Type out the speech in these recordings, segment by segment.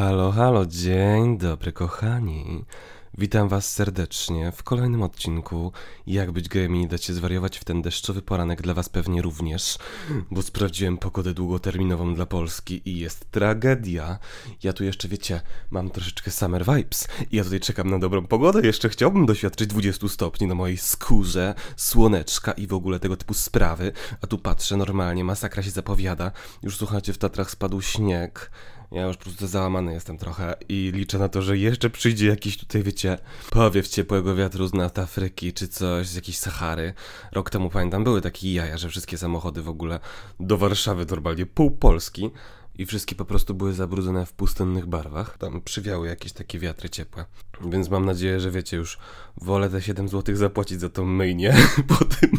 Halo, halo, dzień dobry kochani. Witam was serdecznie w kolejnym odcinku Jak być gejem i nie dać się zwariować w ten deszczowy poranek dla was pewnie również, bo sprawdziłem pogodę długoterminową dla Polski i jest tragedia. Ja tu jeszcze, wiecie, mam troszeczkę summer vibes i ja tutaj czekam na dobrą pogodę, jeszcze chciałbym doświadczyć 20 stopni na mojej skórze, słoneczka i w ogóle tego typu sprawy, a tu patrzę, normalnie masakra się zapowiada. Już słuchajcie, w Tatrach spadł śnieg, ja już po prostu załamany jestem trochę i liczę na to, że jeszcze przyjdzie jakiś tutaj, wiecie, powiew ciepłego wiatru z nad Afryki czy coś, z jakiejś Sahary. Rok temu pamiętam, były takie jaja, że wszystkie samochody w ogóle do Warszawy normalnie pół Polski i wszystkie po prostu były zabrudzone w pustynnych barwach. Tam przywiały jakieś takie wiatry ciepłe. Więc mam nadzieję, że wiecie już, wolę te 7 zł zapłacić za tą myjnię po tym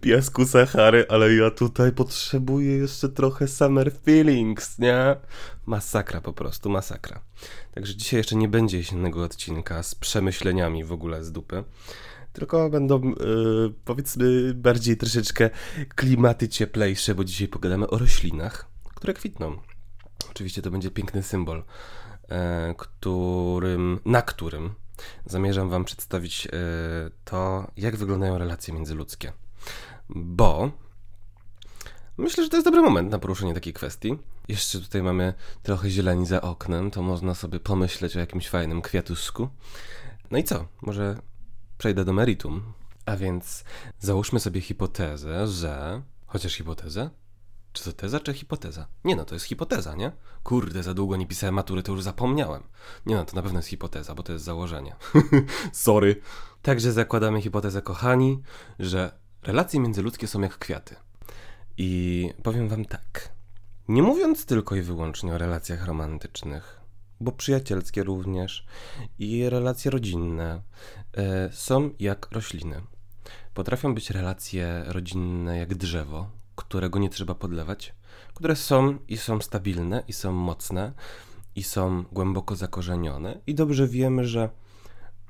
piasku Sahary, ale ja tutaj potrzebuję jeszcze trochę summer feelings, nie? Masakra po prostu, masakra. Także dzisiaj jeszcze nie będzie jesiennego odcinka z przemyśleniami w ogóle z dupy tylko będą yy, powiedzmy bardziej troszeczkę klimaty cieplejsze, bo dzisiaj pogadamy o roślinach, które kwitną. Oczywiście to będzie piękny symbol, e, którym, na którym zamierzam Wam przedstawić e, to, jak wyglądają relacje międzyludzkie. Bo myślę, że to jest dobry moment na poruszenie takiej kwestii. Jeszcze tutaj mamy trochę zieleni za oknem, to można sobie pomyśleć o jakimś fajnym kwiatuszku. No i co? Może przejdę do meritum. A więc załóżmy sobie hipotezę, że. Chociaż hipotezę? Czy to teza, czy hipoteza? Nie no, to jest hipoteza, nie? Kurde, za długo nie pisałem matury, to już zapomniałem. Nie no, to na pewno jest hipoteza, bo to jest założenie. Sorry. Także zakładamy hipotezę, kochani, że relacje międzyludzkie są jak kwiaty. I powiem wam tak. Nie mówiąc tylko i wyłącznie o relacjach romantycznych, bo przyjacielskie również i relacje rodzinne e, są jak rośliny. Potrafią być relacje rodzinne jak drzewo, którego nie trzeba podlewać, które są i są stabilne, i są mocne, i są głęboko zakorzenione, i dobrze wiemy, że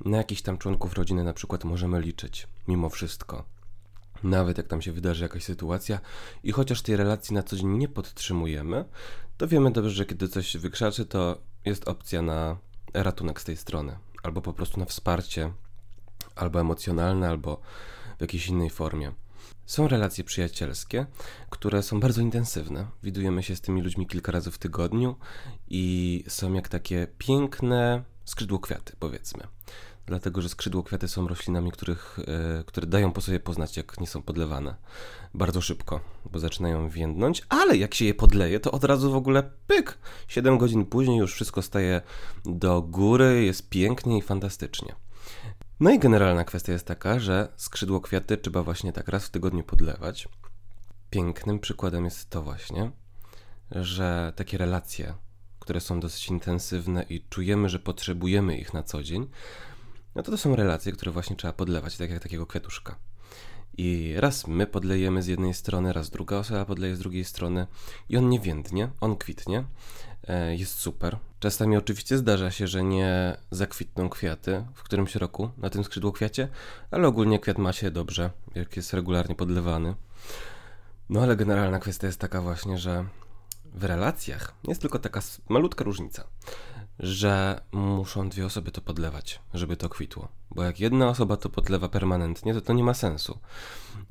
na jakichś tam członków rodziny na przykład możemy liczyć, mimo wszystko. Nawet jak tam się wydarzy jakaś sytuacja, i chociaż tej relacji na co dzień nie podtrzymujemy, to wiemy dobrze, że kiedy coś wykrzaczy, to jest opcja na ratunek z tej strony, albo po prostu na wsparcie, albo emocjonalne, albo w jakiejś innej formie. Są relacje przyjacielskie, które są bardzo intensywne. Widujemy się z tymi ludźmi kilka razy w tygodniu i są jak takie piękne skrzydło kwiaty, powiedzmy. Dlatego, że skrzydło kwiaty są roślinami, których, yy, które dają po sobie poznać, jak nie są podlewane. Bardzo szybko, bo zaczynają więdnąć, ale jak się je podleje, to od razu w ogóle pyk! 7 godzin później już wszystko staje do góry, jest pięknie i fantastycznie. No i generalna kwestia jest taka, że skrzydło kwiaty trzeba właśnie tak raz w tygodniu podlewać. Pięknym przykładem jest to właśnie, że takie relacje, które są dosyć intensywne i czujemy, że potrzebujemy ich na co dzień, no to to są relacje, które właśnie trzeba podlewać, tak jak takiego kwiatuszka. I raz my podlejemy z jednej strony, raz druga osoba podleje z drugiej strony i on nie więdnie, on kwitnie, jest super. Czasami oczywiście zdarza się, że nie zakwitną kwiaty w którymś roku na tym skrzydło kwiacie, ale ogólnie kwiat ma się dobrze, jak jest regularnie podlewany. No ale generalna kwestia jest taka właśnie, że w relacjach jest tylko taka malutka różnica, że muszą dwie osoby to podlewać, żeby to kwitło. Bo jak jedna osoba to podlewa permanentnie, to to nie ma sensu.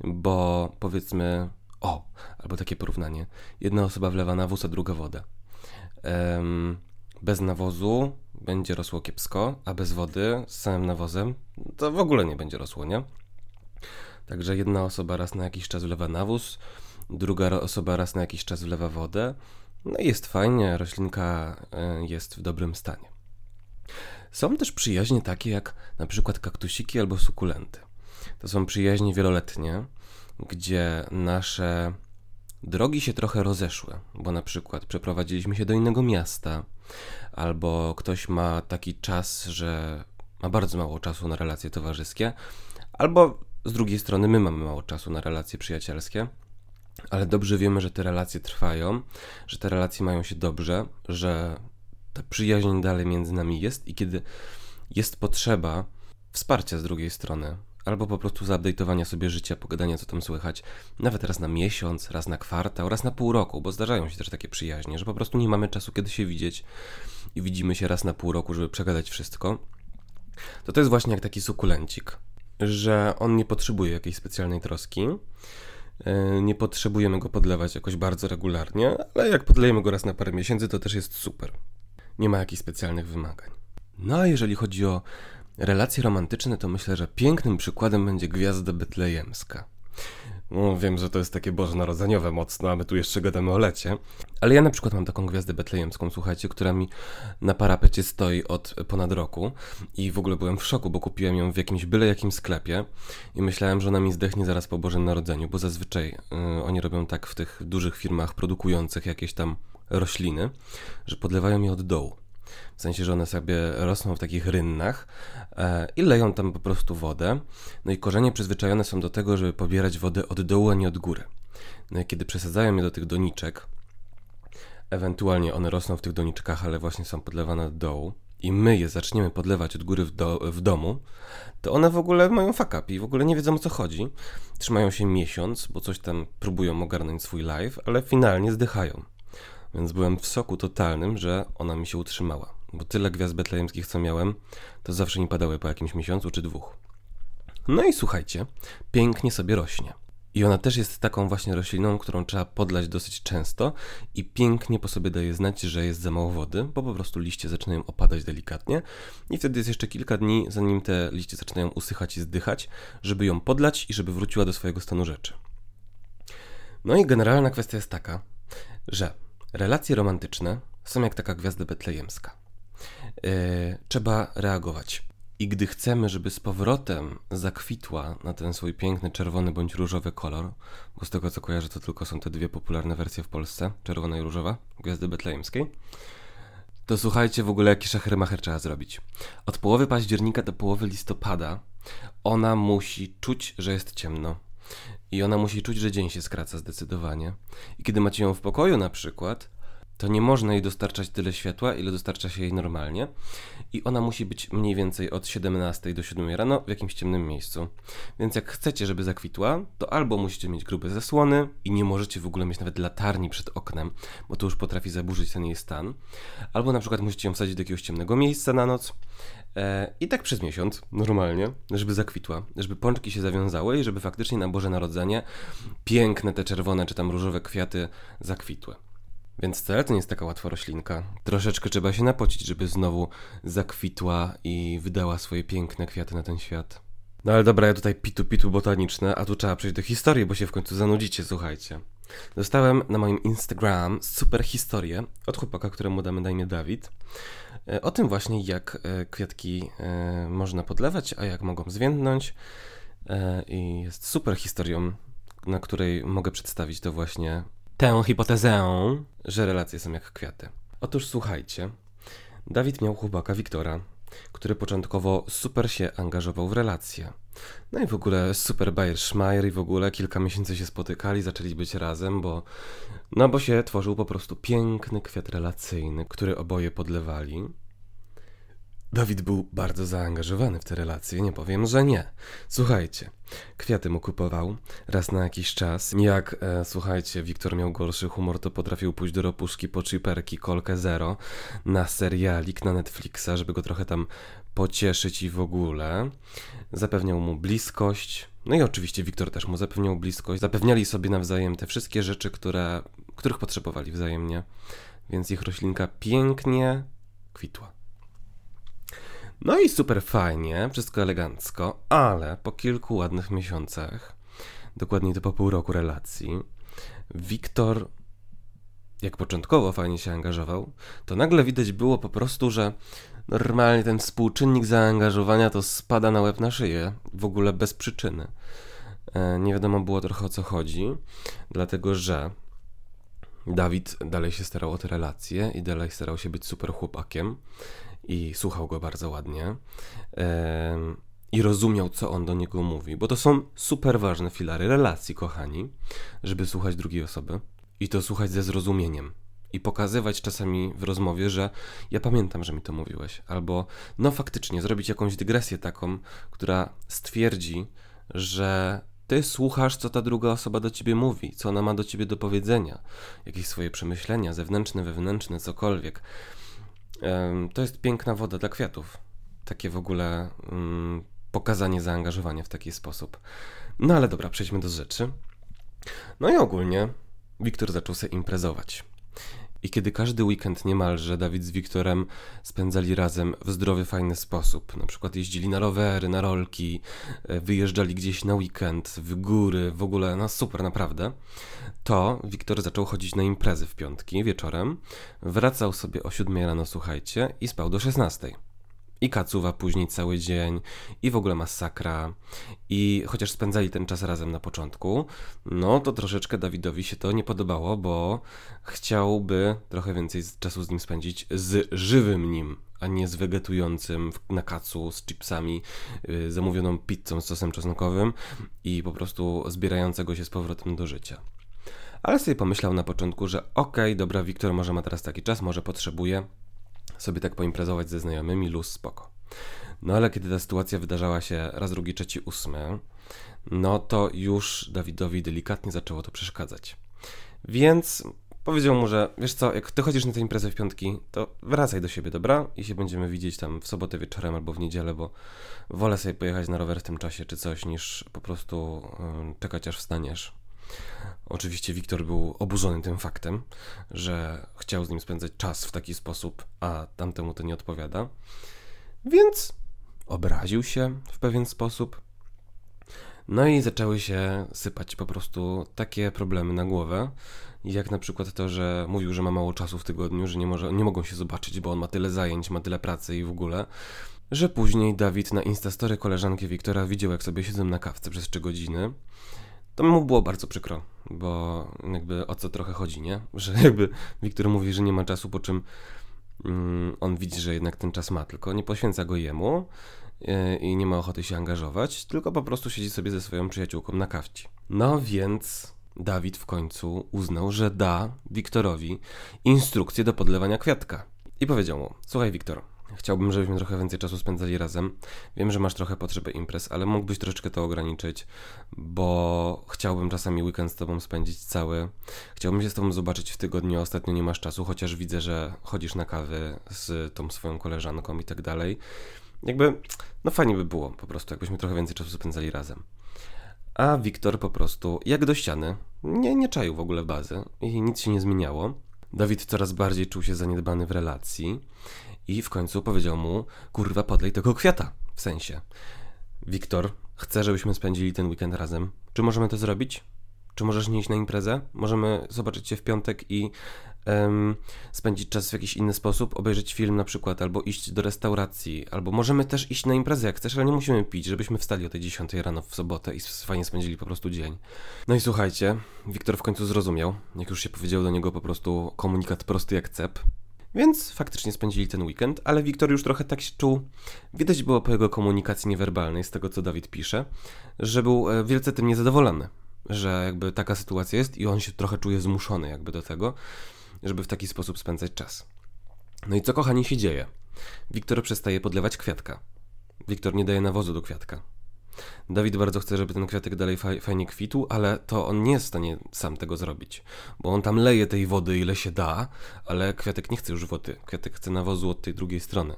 Bo powiedzmy, o, albo takie porównanie, jedna osoba wlewa nawóz, a druga wodę bez nawozu będzie rosło kiepsko, a bez wody z samym nawozem to w ogóle nie będzie rosło, nie? Także jedna osoba raz na jakiś czas wlewa nawóz, druga osoba raz na jakiś czas wlewa wodę. No i jest fajnie, roślinka e, jest w dobrym stanie. Są też przyjaźnie takie jak na przykład kaktusiki albo sukulenty. To są przyjaźnie wieloletnie, gdzie nasze drogi się trochę rozeszły, bo na przykład przeprowadziliśmy się do innego miasta, albo ktoś ma taki czas, że ma bardzo mało czasu na relacje towarzyskie, albo z drugiej strony my mamy mało czasu na relacje przyjacielskie, ale dobrze wiemy, że te relacje trwają, że te relacje mają się dobrze, że ta przyjaźń dalej między nami jest i kiedy jest potrzeba wsparcia z drugiej strony, albo po prostu zaupdate'owania sobie życia, pogadania co tam słychać, nawet raz na miesiąc, raz na kwartał, raz na pół roku, bo zdarzają się też takie przyjaźnie, że po prostu nie mamy czasu kiedy się widzieć i widzimy się raz na pół roku, żeby przegadać wszystko, to to jest właśnie jak taki sukulencik, że on nie potrzebuje jakiejś specjalnej troski, e, nie potrzebujemy go podlewać jakoś bardzo regularnie, ale jak podlejemy go raz na parę miesięcy, to też jest super. Nie ma jakichś specjalnych wymagań. No a jeżeli chodzi o relacje romantyczne, to myślę, że pięknym przykładem będzie Gwiazda Betlejemska. No, wiem, że to jest takie bożonarodzeniowe mocno, a my tu jeszcze gadamy o lecie. Ale ja na przykład mam taką gwiazdę betlejemską, słuchajcie, która mi na parapecie stoi od ponad roku i w ogóle byłem w szoku, bo kupiłem ją w jakimś byle jakim sklepie i myślałem, że ona mi zdechnie zaraz po Bożym Narodzeniu, bo zazwyczaj y, oni robią tak w tych dużych firmach produkujących jakieś tam rośliny, że podlewają je od dołu. W sensie, że one sobie rosną w takich rynnach e, i leją tam po prostu wodę. No i korzenie przyzwyczajone są do tego, żeby pobierać wodę od dołu, a nie od góry. No i kiedy przesadzają je do tych doniczek, ewentualnie one rosną w tych doniczkach, ale właśnie są podlewane od dołu, i my je zaczniemy podlewać od góry w, do, w domu, to one w ogóle mają fuck up i w ogóle nie wiedzą o co chodzi. Trzymają się miesiąc, bo coś tam próbują ogarnąć swój live, ale finalnie zdychają. Więc byłem w soku totalnym, że ona mi się utrzymała. Bo tyle gwiazd betlejemskich, co miałem, to zawsze mi padały po jakimś miesiącu czy dwóch. No i słuchajcie, pięknie sobie rośnie. I ona też jest taką właśnie rośliną, którą trzeba podlać dosyć często i pięknie po sobie daje znać, że jest za mało wody, bo po prostu liście zaczynają opadać delikatnie i wtedy jest jeszcze kilka dni, zanim te liście zaczynają usychać i zdychać, żeby ją podlać i żeby wróciła do swojego stanu rzeczy. No i generalna kwestia jest taka, że Relacje romantyczne są jak taka gwiazda betlejemska. Yy, trzeba reagować. I gdy chcemy, żeby z powrotem zakwitła na ten swój piękny czerwony bądź różowy kolor, bo z tego co kojarzę, to tylko są te dwie popularne wersje w Polsce, czerwona i różowa, gwiazdy betlejemskiej, to słuchajcie w ogóle jaki szachrymacher trzeba zrobić. Od połowy października do połowy listopada ona musi czuć, że jest ciemno. I ona musi czuć, że dzień się skraca zdecydowanie. I kiedy macie ją w pokoju na przykład, to nie można jej dostarczać tyle światła, ile dostarcza się jej normalnie. I ona musi być mniej więcej od 17 do 7 rano w jakimś ciemnym miejscu. Więc jak chcecie, żeby zakwitła, to albo musicie mieć grube zasłony i nie możecie w ogóle mieć nawet latarni przed oknem, bo to już potrafi zaburzyć ten jej stan. Albo na przykład musicie ją wsadzić do jakiegoś ciemnego miejsca na noc. E, I tak przez miesiąc, normalnie, żeby zakwitła, żeby pączki się zawiązały i żeby faktycznie na Boże Narodzenie piękne te czerwone czy tam różowe kwiaty zakwitły. Więc wcale to nie jest taka łatwa roślinka. Troszeczkę trzeba się napocić, żeby znowu zakwitła i wydała swoje piękne kwiaty na ten świat. No ale dobra, ja tutaj pitu pitu botaniczne, a tu trzeba przejść do historii, bo się w końcu zanudzicie, słuchajcie. Dostałem na moim Instagram super historię od chłopaka, któremu damy na imię Dawid. E, o tym właśnie, jak e, kwiatki e, można podlewać, a jak mogą zwiędnąć. I jest super historią, na której mogę przedstawić to właśnie tę hipotezę, że relacje są jak kwiaty. Otóż słuchajcie, Dawid miał chłopaka Wiktora, który początkowo super się angażował w relacje. No i w ogóle super Bayer Schmeier i w ogóle kilka miesięcy się spotykali, zaczęli być razem, bo no bo się tworzył po prostu piękny kwiat relacyjny, który oboje podlewali. Dawid był bardzo zaangażowany w te relacje, nie powiem, że nie. Słuchajcie, kwiaty mu kupował raz na jakiś czas. Jak, e, słuchajcie, Wiktor miał gorszy humor, to potrafił pójść do ropuszki po chiperki Kolkę Zero na serialik na Netflixa, żeby go trochę tam pocieszyć i w ogóle. Zapewniał mu bliskość. No i oczywiście Wiktor też mu zapewniał bliskość. Zapewniali sobie nawzajem te wszystkie rzeczy, które, których potrzebowali wzajemnie. Więc ich roślinka pięknie kwitła. No i super fajnie, wszystko elegancko, ale po kilku ładnych miesiącach, dokładniej to po pół roku relacji, Wiktor, jak początkowo fajnie się angażował, to nagle widać było po prostu, że normalnie ten współczynnik zaangażowania to spada na łeb na szyję, w ogóle bez przyczyny. E, nie wiadomo było trochę o co chodzi, dlatego że Dawid dalej się starał o te relacje i dalej starał się być super chłopakiem i słuchał go bardzo ładnie i rozumiał, co on do niego mówi, bo to są super ważne filary relacji, kochani, żeby słuchać drugiej osoby i to słuchać ze zrozumieniem i pokazywać czasami w rozmowie, że ja pamiętam, że mi to mówiłeś, albo no faktycznie zrobić jakąś dygresję taką, która stwierdzi, że ty słuchasz, co ta druga osoba do ciebie mówi, co ona ma do ciebie do powiedzenia, jakieś swoje przemyślenia, zewnętrzne, wewnętrzne, cokolwiek. To jest piękna woda dla kwiatów. Takie w ogóle um, pokazanie zaangażowania w taki sposób. No ale dobra, przejdźmy do rzeczy. No i ogólnie Wiktor zaczął się imprezować. I kiedy każdy weekend niemalże Dawid z Wiktorem spędzali razem w zdrowy, fajny sposób, na przykład jeździli na rowery, na rolki, e, wyjeżdżali gdzieś na weekend, w góry, w ogóle, no super, naprawdę, to Wiktor zaczął chodzić na imprezy w piątki wieczorem, wracał sobie o 7 rano, słuchajcie, i spał do 16 i kacuwa później cały dzień, i w ogóle masakra. I chociaż spędzali ten czas razem na początku, no to troszeczkę Dawidowi się to nie podobało, bo chciałby trochę więcej czasu z nim spędzić z żywym nim, a nie z wegetującym na kacu, z chipsami, yy, zamówioną pizzą z sosem czosnkowym i po prostu zbierającego się z powrotem do życia. Ale sobie pomyślał na początku, że okej, okay, dobra, Wiktor może ma teraz taki czas, może potrzebuje, sobie tak poimprezować ze znajomymi, luz, spoko. No ale kiedy ta sytuacja wydarzała się raz, drugi, trzeci, ósmy, no to już Dawidowi delikatnie zaczęło to przeszkadzać. Więc powiedział mu, że wiesz co, jak ty chodzisz na tę imprezę w piątki, to wracaj do siebie, dobra? I się będziemy widzieć tam w sobotę wieczorem albo w niedzielę, bo wolę sobie pojechać na rower w tym czasie czy coś, niż po prostu czekać aż wstaniesz. Oczywiście Wiktor był oburzony tym faktem, że chciał z nim spędzać czas w taki sposób, a tamtemu to nie odpowiada. Więc obraził się w pewien sposób. No i zaczęły się sypać po prostu takie problemy na głowę, jak na przykład to, że mówił, że ma mało czasu w tygodniu, że nie, może, nie mogą się zobaczyć, bo on ma tyle zajęć, ma tyle pracy i w ogóle, że później Dawid na Instastory koleżanki Wiktora widział, jak sobie siedzą na kawce przez 3 godziny to mu było bardzo przykro, bo jakby o co trochę chodzi, nie? Że jakby Wiktor mówi, że nie ma czasu, po czym mm, on widzi, że jednak ten czas ma, tylko nie poświęca go jemu yy, i nie ma ochoty się angażować, tylko po prostu siedzi sobie ze swoją przyjaciółką na kawci. No więc Dawid w końcu uznał, że da Wiktorowi instrukcję do podlewania kwiatka. I powiedział mu: Słuchaj, Wiktor, Chciałbym, żebyśmy trochę więcej czasu spędzali razem. Wiem, że masz trochę potrzeby imprez, ale mógłbyś troszeczkę to ograniczyć, bo chciałbym czasami weekend z tobą spędzić cały. Chciałbym się z tobą zobaczyć w tygodniu, ostatnio nie masz czasu, chociaż widzę, że chodzisz na kawy z tą swoją koleżanką i tak dalej. Jakby, no fajnie by było po prostu, jakbyśmy trochę więcej czasu spędzali razem. A Wiktor po prostu, jak do ściany, nie, nie czaił w ogóle bazy i nic się nie zmieniało. Dawid coraz bardziej czuł się zaniedbany w relacji i w końcu powiedział mu, kurwa, podlej tego kwiata. W sensie, Wiktor, chcę, żebyśmy spędzili ten weekend razem. Czy możemy to zrobić? Czy możesz nie iść na imprezę? Możemy zobaczyć się w piątek i um, spędzić czas w jakiś inny sposób, obejrzeć film na przykład, albo iść do restauracji, albo możemy też iść na imprezę jak chcesz, ale nie musimy pić, żebyśmy wstali o tej 10 rano w sobotę i fajnie spędzili po prostu dzień. No i słuchajcie, Wiktor w końcu zrozumiał, jak już się powiedział do niego po prostu komunikat prosty jak cep, więc faktycznie spędzili ten weekend, ale Wiktor już trochę tak się czuł. Widać było po jego komunikacji niewerbalnej, z tego co Dawid pisze, że był e, wielce tym niezadowolony, że jakby taka sytuacja jest i on się trochę czuje zmuszony jakby do tego, żeby w taki sposób spędzać czas. No i co kochani się dzieje? Wiktor przestaje podlewać kwiatka. Wiktor nie daje nawozu do kwiatka. Dawid bardzo chce, żeby ten kwiatek dalej fajnie kwitł, ale to on nie jest w stanie sam tego zrobić, bo on tam leje tej wody ile się da, ale kwiatek nie chce już wody. Kwiatek chce nawozu od tej drugiej strony.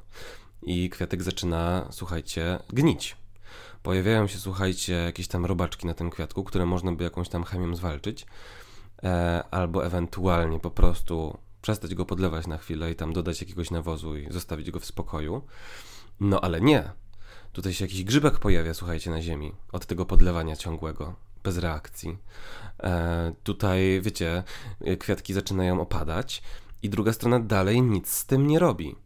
I kwiatek zaczyna, słuchajcie, gnić. Pojawiają się, słuchajcie, jakieś tam robaczki na tym kwiatku, które można by jakąś tam chemią zwalczyć, e, albo ewentualnie po prostu przestać go podlewać na chwilę i tam dodać jakiegoś nawozu i zostawić go w spokoju. No ale nie. Tutaj się jakiś grzybek pojawia, słuchajcie, na ziemi od tego podlewania ciągłego, bez reakcji. E, tutaj, wiecie, kwiatki zaczynają opadać i druga strona dalej nic z tym nie robi.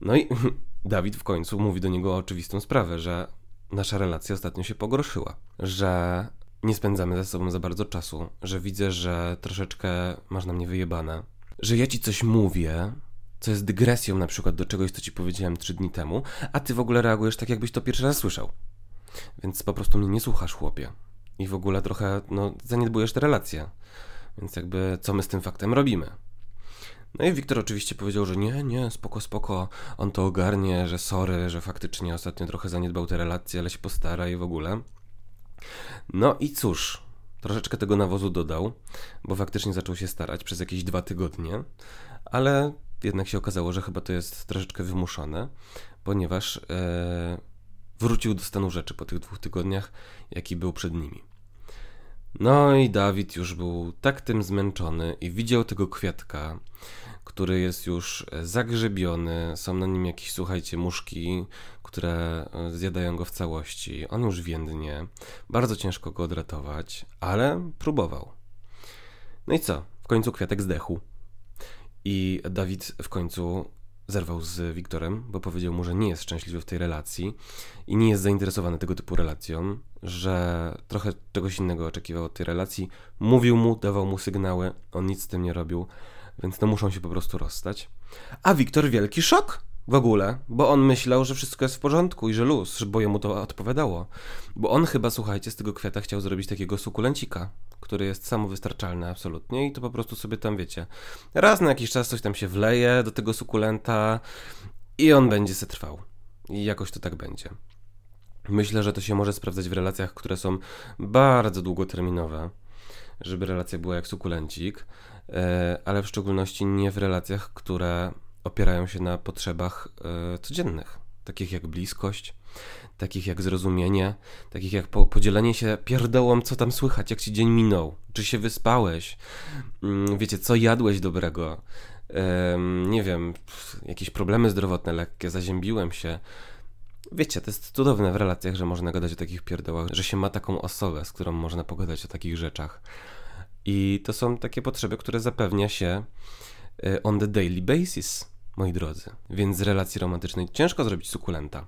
No i Dawid w końcu mówi do niego oczywistą sprawę, że nasza relacja ostatnio się pogorszyła, że nie spędzamy ze sobą za bardzo czasu, że widzę, że troszeczkę masz na mnie wyjebane, że ja ci coś mówię, co jest dygresją na przykład do czegoś, co ci powiedziałem trzy dni temu, a ty w ogóle reagujesz tak, jakbyś to pierwszy raz słyszał. Więc po prostu mnie nie słuchasz, chłopie. I w ogóle trochę, no, zaniedbujesz te relacje. Więc jakby, co my z tym faktem robimy? No i Wiktor oczywiście powiedział, że nie, nie, spoko, spoko, on to ogarnie, że sorry, że faktycznie ostatnio trochę zaniedbał te relacje, ale się postara i w ogóle. No i cóż, troszeczkę tego nawozu dodał, bo faktycznie zaczął się starać przez jakieś dwa tygodnie, ale jednak się okazało, że chyba to jest troszeczkę wymuszone, ponieważ e, wrócił do stanu rzeczy po tych dwóch tygodniach, jaki był przed nimi. No i Dawid już był tak tym zmęczony i widział tego kwiatka, który jest już zagrzebiony, są na nim jakieś, słuchajcie, muszki, które e, zjadają go w całości. On już więdnie, bardzo ciężko go odratować, ale próbował. No i co? W końcu kwiatek zdechł. I Dawid w końcu zerwał z Wiktorem, bo powiedział mu, że nie jest szczęśliwy w tej relacji i nie jest zainteresowany tego typu relacją, że trochę czegoś innego oczekiwał od tej relacji. Mówił mu, dawał mu sygnały, on nic z tym nie robił, więc no muszą się po prostu rozstać. A Wiktor wielki szok w ogóle, bo on myślał, że wszystko jest w porządku i że luz, bo jemu to odpowiadało. Bo on chyba, słuchajcie, z tego kwiata chciał zrobić takiego sukulencika, który jest samowystarczalny absolutnie i to po prostu sobie tam, wiecie, raz na jakiś czas coś tam się wleje do tego sukulenta i on będzie se trwał. I jakoś to tak będzie. Myślę, że to się może sprawdzać w relacjach, które są bardzo długoterminowe, żeby relacja była jak sukulencik, e, ale w szczególności nie w relacjach, które opierają się na potrzebach e, codziennych, takich jak bliskość, takich jak zrozumienie, takich jak po, podzielenie się pierdołom, co tam słychać, jak ci dzień minął, czy się wyspałeś, mm, wiecie, co jadłeś dobrego, nie wiem, jakieś problemy zdrowotne lekkie, zaziębiłem się. Wiecie, to jest cudowne w relacjach, że można gadać o takich pierdołach, że się ma taką osobę, z którą można pogadać o takich rzeczach. I to są takie potrzeby, które zapewnia się e, on the daily basis moi drodzy. Więc z relacji romantycznej ciężko zrobić sukulenta.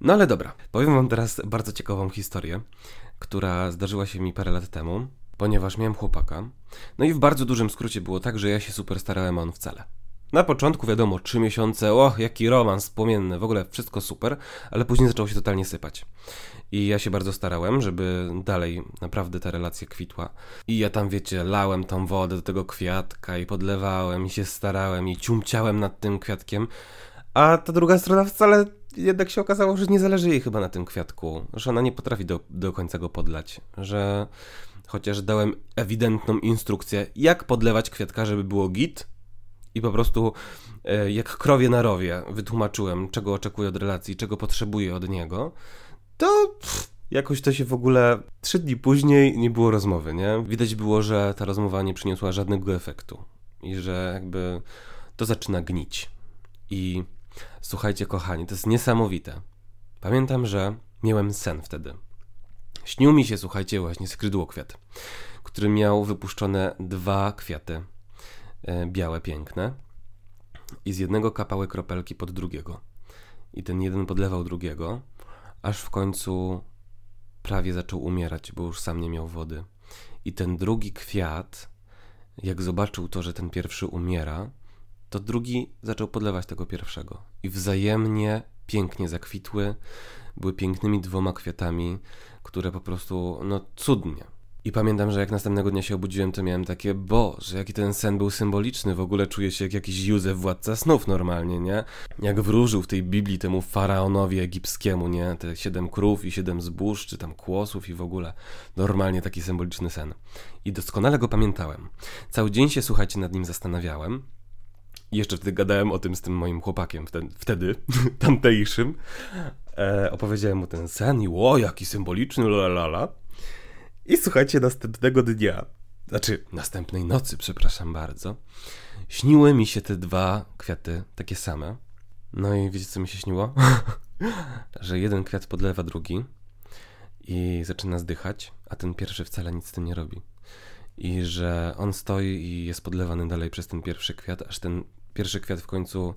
No ale dobra, powiem wam teraz bardzo ciekawą historię, która zdarzyła się mi parę lat temu, ponieważ miałem chłopaka. No i w bardzo dużym skrócie było tak, że ja się super starałem, a on wcale. Na początku wiadomo, trzy miesiące, och, jaki romans płomienny, w ogóle wszystko super, ale później zaczęło się totalnie sypać. I ja się bardzo starałem, żeby dalej naprawdę ta relacja kwitła. I ja tam, wiecie, lałem tą wodę do tego kwiatka i podlewałem i się starałem i ciumciałem nad tym kwiatkiem. A ta druga strona wcale jednak się okazało, że nie zależy jej chyba na tym kwiatku, że ona nie potrafi do, do końca go podlać, że chociaż dałem ewidentną instrukcję, jak podlewać kwiatka, żeby było git, i po prostu e, jak krowie na rowie wytłumaczyłem, czego oczekuję od relacji, czego potrzebuję od niego, to pff, jakoś to się w ogóle trzy dni później nie było rozmowy, nie? Widać było, że ta rozmowa nie przyniosła żadnego efektu i że jakby to zaczyna gnić. I słuchajcie, kochani, to jest niesamowite. Pamiętam, że miałem sen wtedy. Śnił mi się, słuchajcie, właśnie skrzydłokwiat, który miał wypuszczone dwa kwiaty białe, piękne i z jednego kapały kropelki pod drugiego. I ten jeden podlewał drugiego, aż w końcu prawie zaczął umierać, bo już sam nie miał wody. I ten drugi kwiat, jak zobaczył to, że ten pierwszy umiera, to drugi zaczął podlewać tego pierwszego. I wzajemnie pięknie zakwitły, były pięknymi dwoma kwiatami, które po prostu, no cudnie, i pamiętam, że jak następnego dnia się obudziłem, to miałem takie, boże, jaki ten sen był symboliczny, w ogóle czuję się jak jakiś Józef, władca snów normalnie, nie? Jak wróżył w tej Biblii temu faraonowi egipskiemu, nie? Te siedem krów i siedem zbóż, czy tam kłosów i w ogóle. Normalnie taki symboliczny sen. I doskonale go pamiętałem. Cały dzień się, słuchajcie, nad nim zastanawiałem. I jeszcze wtedy gadałem o tym z tym moim chłopakiem, wtedy, tamtejszym. E, opowiedziałem mu ten sen i o, jaki symboliczny, la la la. I słuchajcie, następnego dnia, znaczy następnej nocy, przepraszam bardzo, śniły mi się te dwa kwiaty takie same. No i wiecie, co mi się śniło? że jeden kwiat podlewa drugi i zaczyna zdychać, a ten pierwszy wcale nic z tym nie robi. I że on stoi i jest podlewany dalej przez ten pierwszy kwiat, aż ten pierwszy kwiat w końcu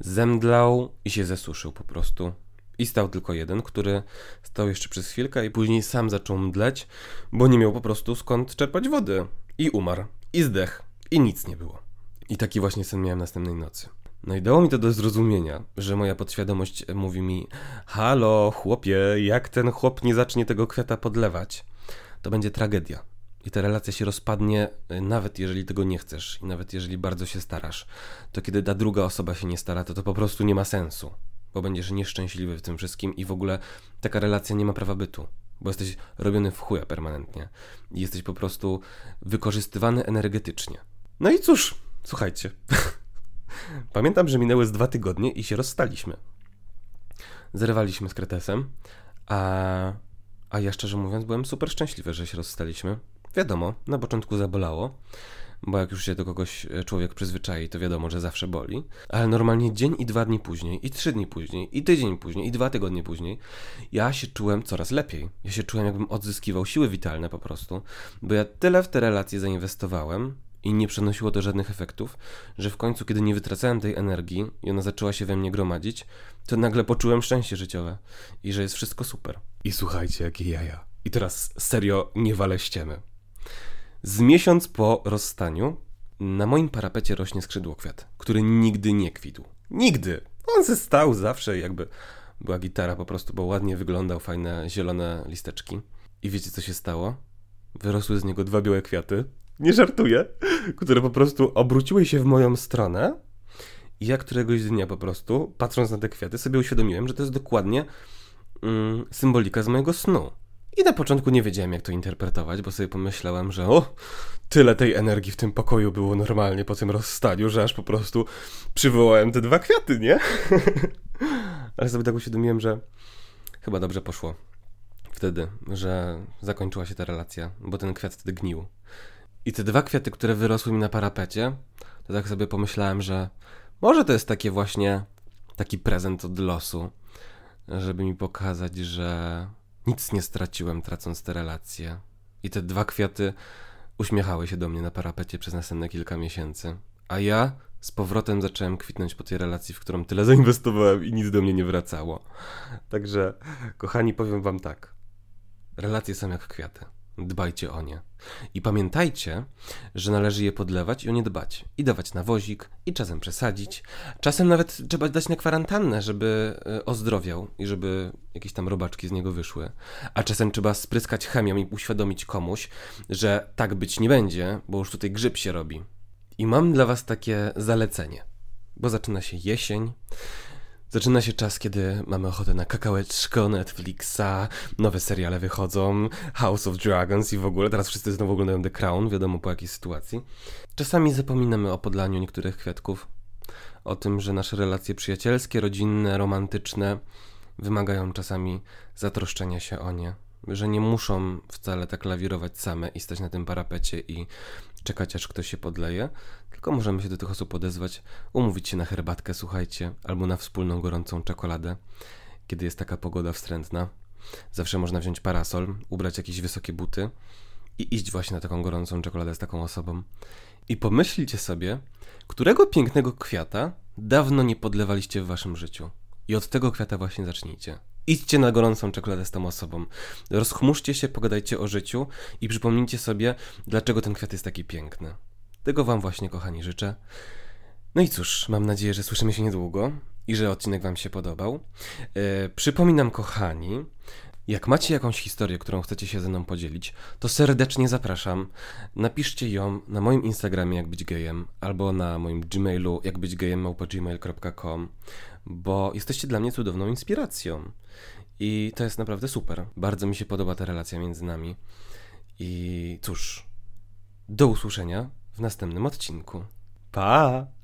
zemdlał i się zesuszył po prostu. I stał tylko jeden, który stał jeszcze przez chwilkę i później sam zaczął mdleć, bo nie miał po prostu skąd czerpać wody. I umarł. I zdech. I nic nie było. I taki właśnie sen miałem następnej nocy. No i dało mi to do zrozumienia, że moja podświadomość mówi mi: Halo, chłopie, jak ten chłop nie zacznie tego kwiata podlewać, to będzie tragedia. i ta relacja się rozpadnie, y, nawet jeżeli tego nie chcesz i nawet jeżeli bardzo się starasz, to kiedy ta druga osoba się nie stara, to to po prostu nie ma sensu, bo będziesz nieszczęśliwy w tym wszystkim i w ogóle taka relacja nie ma prawa bytu, bo jesteś robiony w chuja permanentnie i jesteś po prostu wykorzystywany energetycznie. No i cóż, słuchajcie. Pamiętam, że minęły z dwa tygodnie i się rozstaliśmy. Zerwaliśmy z Kretesem, a, a ja szczerze mówiąc byłem super szczęśliwy, że się rozstaliśmy. Wiadomo, na początku zabolało, bo jak już się do kogoś e, człowiek przyzwyczai, to wiadomo, że zawsze boli. Ale normalnie dzień i dwa dni później, i trzy dni później, i tydzień później, i dwa tygodnie później, ja się czułem coraz lepiej. Ja się czułem, jakbym odzyskiwał siły witalne po prostu, bo ja tyle w te relacje zainwestowałem, i nie przynosiło to żadnych efektów, że w końcu, kiedy nie wytracałem tej energii i ona zaczęła się we mnie gromadzić, to nagle poczułem szczęście życiowe i że jest wszystko super. I słuchajcie, jakie jaja. I teraz serio nie walę ściemy. Z miesiąc po rozstaniu na moim parapecie rośnie skrzydłokwiat, który nigdy nie kwitł. Nigdy! On se stał zawsze, jakby była gitara po prostu, bo ładnie wyglądał, fajne zielone listeczki. I wiecie co się stało? Wyrosły z niego dwa białe kwiaty, nie żartuję, które po prostu obróciły się w moją stronę. I ja któregoś dnia po prostu, patrząc na te kwiaty, sobie uświadomiłem, że to jest dokładnie mm, symbolika z mojego snu. I na początku nie wiedziałem, jak to interpretować, bo sobie pomyślałem, że o, tyle tej energii w tym pokoju było normalnie po tym rozstaniu, że aż po prostu przywołałem te dwa kwiaty, nie? Ale sobie tak uświadomiłem, że chyba dobrze poszło wtedy, że zakończyła się ta relacja, bo ten kwiat wtedy gnił. I te dwa kwiaty, które wyrosły mi na parapecie, to tak sobie pomyślałem, że może to jest takie właśnie taki prezent od losu, żeby mi pokazać, że nic nie straciłem tracąc te relacje. I te dwa kwiaty uśmiechały się do mnie na parapecie przez następne kilka miesięcy. A ja z powrotem zacząłem kwitnąć po tej relacji, w którą tyle zainwestowałem i nic do mnie nie wracało. Także, kochani, powiem wam tak. Relacje są jak kwiaty. Dbajcie o nie. I pamiętajcie, że należy je podlewać i o nie dbać. I dawać na wozik, i czasem przesadzić. Czasem nawet trzeba dać na kwarantannę, żeby e, ozdrowiał i żeby jakieś tam robaczki z niego wyszły. A czasem trzeba spryskać chemią i uświadomić komuś, że tak być nie będzie, bo już tutaj grzyb się robi. I mam dla was takie zalecenie, bo zaczyna się jesień. Zaczyna się czas, kiedy mamy ochotę na kakałeczko, Netflixa, nowe seriale wychodzą, House of Dragons i w ogóle. Teraz wszyscy znowu oglądają The Crown, wiadomo po jakiej sytuacji. Czasami zapominamy o podlaniu niektórych kwiatków, o tym, że nasze relacje przyjacielskie, rodzinne, romantyczne wymagają czasami zatroszczenia się o nie. Że nie muszą wcale tak lawirować same i stać na tym parapecie i czekać aż ktoś się podleje, tylko możemy się do tych osób odezwać, umówić się na herbatkę, słuchajcie, albo na wspólną gorącą czekoladę, kiedy jest taka pogoda wstrętna. Zawsze można wziąć parasol, ubrać jakieś wysokie buty i iść właśnie na taką gorącą czekoladę z taką osobą. I pomyślcie sobie, którego pięknego kwiata dawno nie podlewaliście w waszym życiu. I od tego kwiata właśnie zacznijcie. Idźcie na gorącą czekoladę z tą osobą. Rozchmurzcie się, pogadajcie o życiu i przypomnijcie sobie, dlaczego ten kwiat jest taki piękny. Tego Wam właśnie, kochani, życzę. No i cóż, mam nadzieję, że słyszymy się niedługo i że odcinek Wam się podobał. E, przypominam, kochani, jak macie jakąś historię, którą chcecie się ze mną podzielić, to serdecznie zapraszam. Napiszcie ją na moim Instagramie jak być gejem albo na moim Gmailu jak być gmail.com, bo jesteście dla mnie cudowną inspiracją. I to jest naprawdę super. Bardzo mi się podoba ta relacja między nami. I cóż, do usłyszenia w następnym odcinku. Pa!